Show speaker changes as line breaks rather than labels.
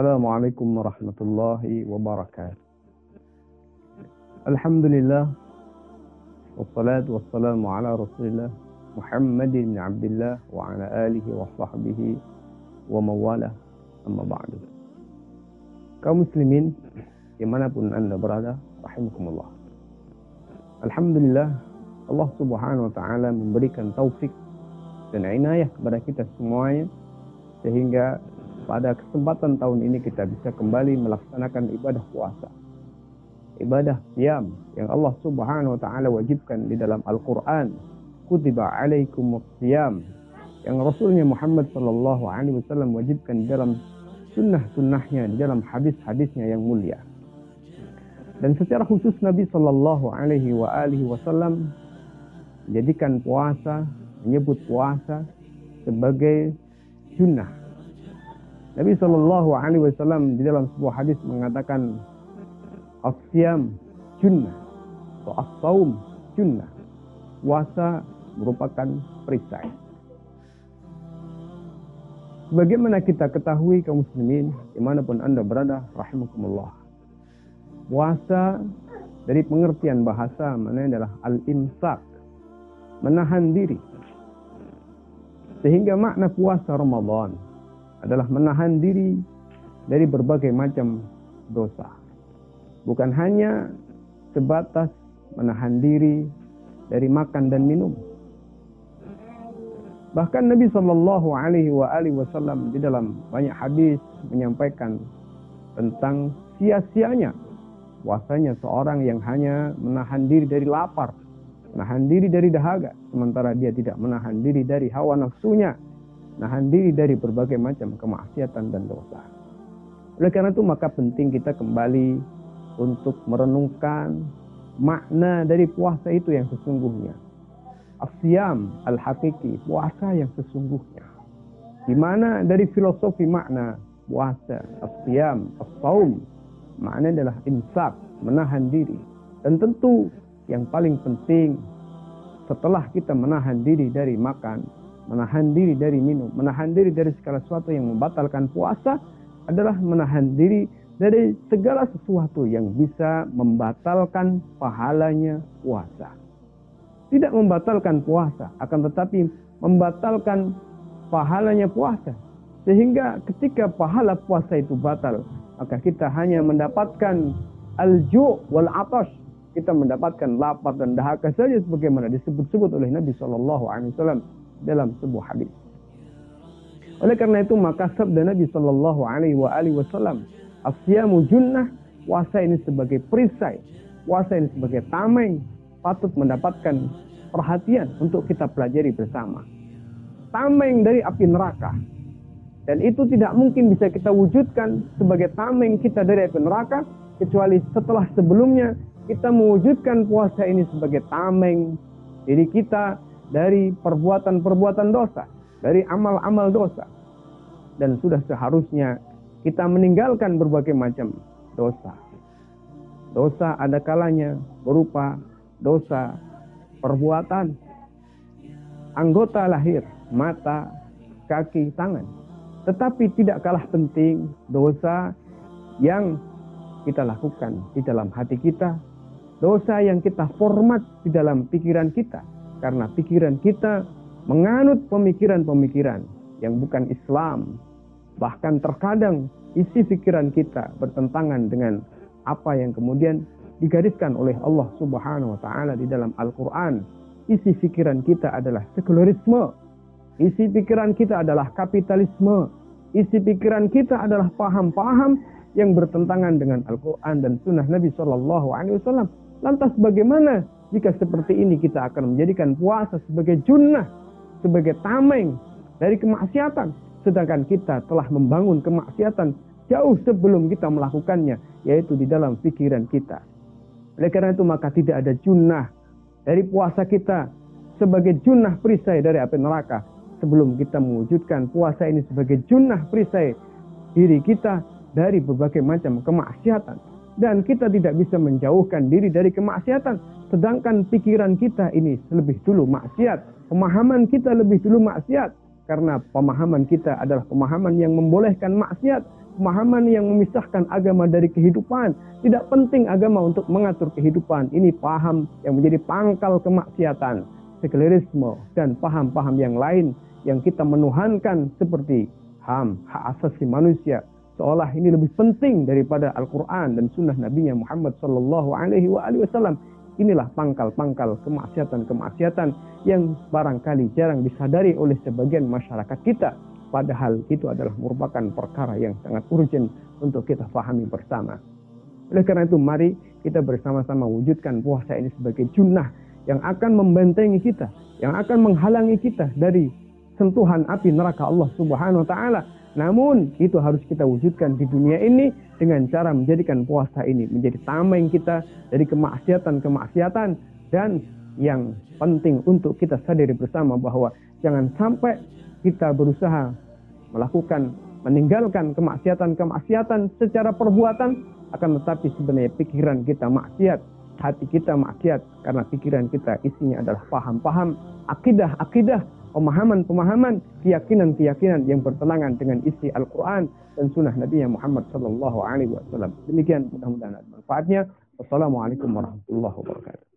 Assalamualaikum warahmatullahi wabarakatuh. Alhamdulillah wassalatu wassalamu ala Rasulillah Muhammad bin Abdullah wa ala alihi wa sahbihi wa mawala amma ba'du. Kaum muslimin di mana pun anda berada, rahimakumullah. Alhamdulillah Allah subhanahu wa ta'ala memberikan taufik dan inayah kepada kita semuanya sehingga pada kesempatan tahun ini kita bisa kembali melaksanakan ibadah puasa ibadah siam yang Allah Subhanahu wa taala wajibkan di dalam Al-Qur'an. Kutiba alaikum yang Rasulnya Muhammad sallallahu alaihi wasallam wajibkan di dalam sunnah-sunnahnya, di dalam hadis-hadisnya yang mulia. Dan secara khusus Nabi sallallahu alaihi wasallam menjadikan puasa, menyebut puasa sebagai sunnah. Nabi sallallahu alaihi wasallam di dalam sebuah hadis mengatakan Asyam junnah atau as-saum junnah. Puasa merupakan perisai. Bagaimana kita ketahui kaum muslimin di mana pun anda berada rahimakumullah. Puasa dari pengertian bahasa mana adalah al-imsak. Menahan diri. Sehingga makna puasa Ramadan adalah menahan diri dari berbagai macam dosa bukan hanya sebatas menahan diri dari makan dan minum. Bahkan Nabi Shallallahu Alaihi Wasallam di dalam banyak hadis menyampaikan tentang sia-sianya puasanya seorang yang hanya menahan diri dari lapar, menahan diri dari dahaga, sementara dia tidak menahan diri dari hawa nafsunya, menahan diri dari berbagai macam kemaksiatan dan dosa. Oleh karena itu maka penting kita kembali untuk merenungkan makna dari puasa itu yang sesungguhnya. Asyam al-hakiki, puasa yang sesungguhnya. Di mana dari filosofi makna puasa, asyam, as-saum, makna adalah imsak, menahan diri. Dan tentu yang paling penting setelah kita menahan diri dari makan, menahan diri dari minum, menahan diri dari segala sesuatu yang membatalkan puasa adalah menahan diri dari segala sesuatu yang bisa membatalkan pahalanya puasa. Tidak membatalkan puasa, akan tetapi membatalkan pahalanya puasa. Sehingga ketika pahala puasa itu batal, maka kita hanya mendapatkan alju wal atash. Kita mendapatkan lapar dan dahaga saja sebagaimana disebut-sebut oleh Nabi Shallallahu dalam sebuah hadis. Oleh karena itu maka sabda Nabi Shallallahu Alaihi Wasallam Asyamu junnah, puasa ini sebagai perisai, puasa ini sebagai tameng, patut mendapatkan perhatian untuk kita pelajari bersama. Tameng dari api neraka. Dan itu tidak mungkin bisa kita wujudkan sebagai tameng kita dari api neraka, kecuali setelah sebelumnya kita mewujudkan puasa ini sebagai tameng diri kita dari perbuatan-perbuatan dosa, dari amal-amal dosa. Dan sudah seharusnya kita meninggalkan berbagai macam dosa. Dosa ada kalanya berupa dosa perbuatan, anggota lahir, mata, kaki, tangan. Tetapi tidak kalah penting dosa yang kita lakukan di dalam hati kita, dosa yang kita format di dalam pikiran kita. Karena pikiran kita menganut pemikiran-pemikiran yang bukan Islam, Bahkan terkadang isi pikiran kita bertentangan dengan apa yang kemudian digariskan oleh Allah Subhanahu wa taala di dalam Al-Qur'an. Isi pikiran kita adalah sekularisme. Isi pikiran kita adalah kapitalisme. Isi pikiran kita adalah paham-paham yang bertentangan dengan Al-Quran dan Sunnah Nabi Shallallahu Alaihi Wasallam. Lantas bagaimana jika seperti ini kita akan menjadikan puasa sebagai junnah, sebagai tameng dari kemaksiatan, Sedangkan kita telah membangun kemaksiatan jauh sebelum kita melakukannya, yaitu di dalam pikiran kita. Oleh karena itu maka tidak ada junnah dari puasa kita sebagai junnah perisai dari api neraka. Sebelum kita mewujudkan puasa ini sebagai junnah perisai diri kita dari berbagai macam kemaksiatan. Dan kita tidak bisa menjauhkan diri dari kemaksiatan. Sedangkan pikiran kita ini lebih dulu maksiat. Pemahaman kita lebih dulu maksiat karena pemahaman kita adalah pemahaman yang membolehkan maksiat pemahaman yang memisahkan agama dari kehidupan. Tidak penting agama untuk mengatur kehidupan. Ini paham yang menjadi pangkal kemaksiatan, sekularisme, dan paham-paham yang lain yang kita menuhankan seperti HAM, hak asasi manusia. Seolah ini lebih penting daripada Al-Quran dan sunnah Nabi Muhammad Sallallahu Alaihi Wasallam. Inilah pangkal-pangkal kemaksiatan-kemaksiatan yang barangkali jarang disadari oleh sebagian masyarakat kita. Padahal itu adalah merupakan perkara yang sangat urgent untuk kita pahami bersama. Oleh karena itu mari kita bersama-sama wujudkan puasa ini sebagai junnah yang akan membentengi kita, yang akan menghalangi kita dari sentuhan api neraka Allah Subhanahu wa taala. Namun itu harus kita wujudkan di dunia ini dengan cara menjadikan puasa ini menjadi tameng kita dari kemaksiatan-kemaksiatan dan yang penting untuk kita sadari bersama bahwa jangan sampai kita berusaha melakukan meninggalkan kemaksiatan-kemaksiatan secara perbuatan akan tetapi sebenarnya pikiran kita maksiat hati kita maksiat karena pikiran kita isinya adalah paham-paham akidah-akidah pemahaman-pemahaman, keyakinan-keyakinan yang bertentangan dengan isi Al-Quran dan sunnah Nabi Muhammad Sallallahu Alaihi Wasallam. Demikian mudah-mudahan ada manfaatnya. Wassalamualaikum warahmatullahi wabarakatuh.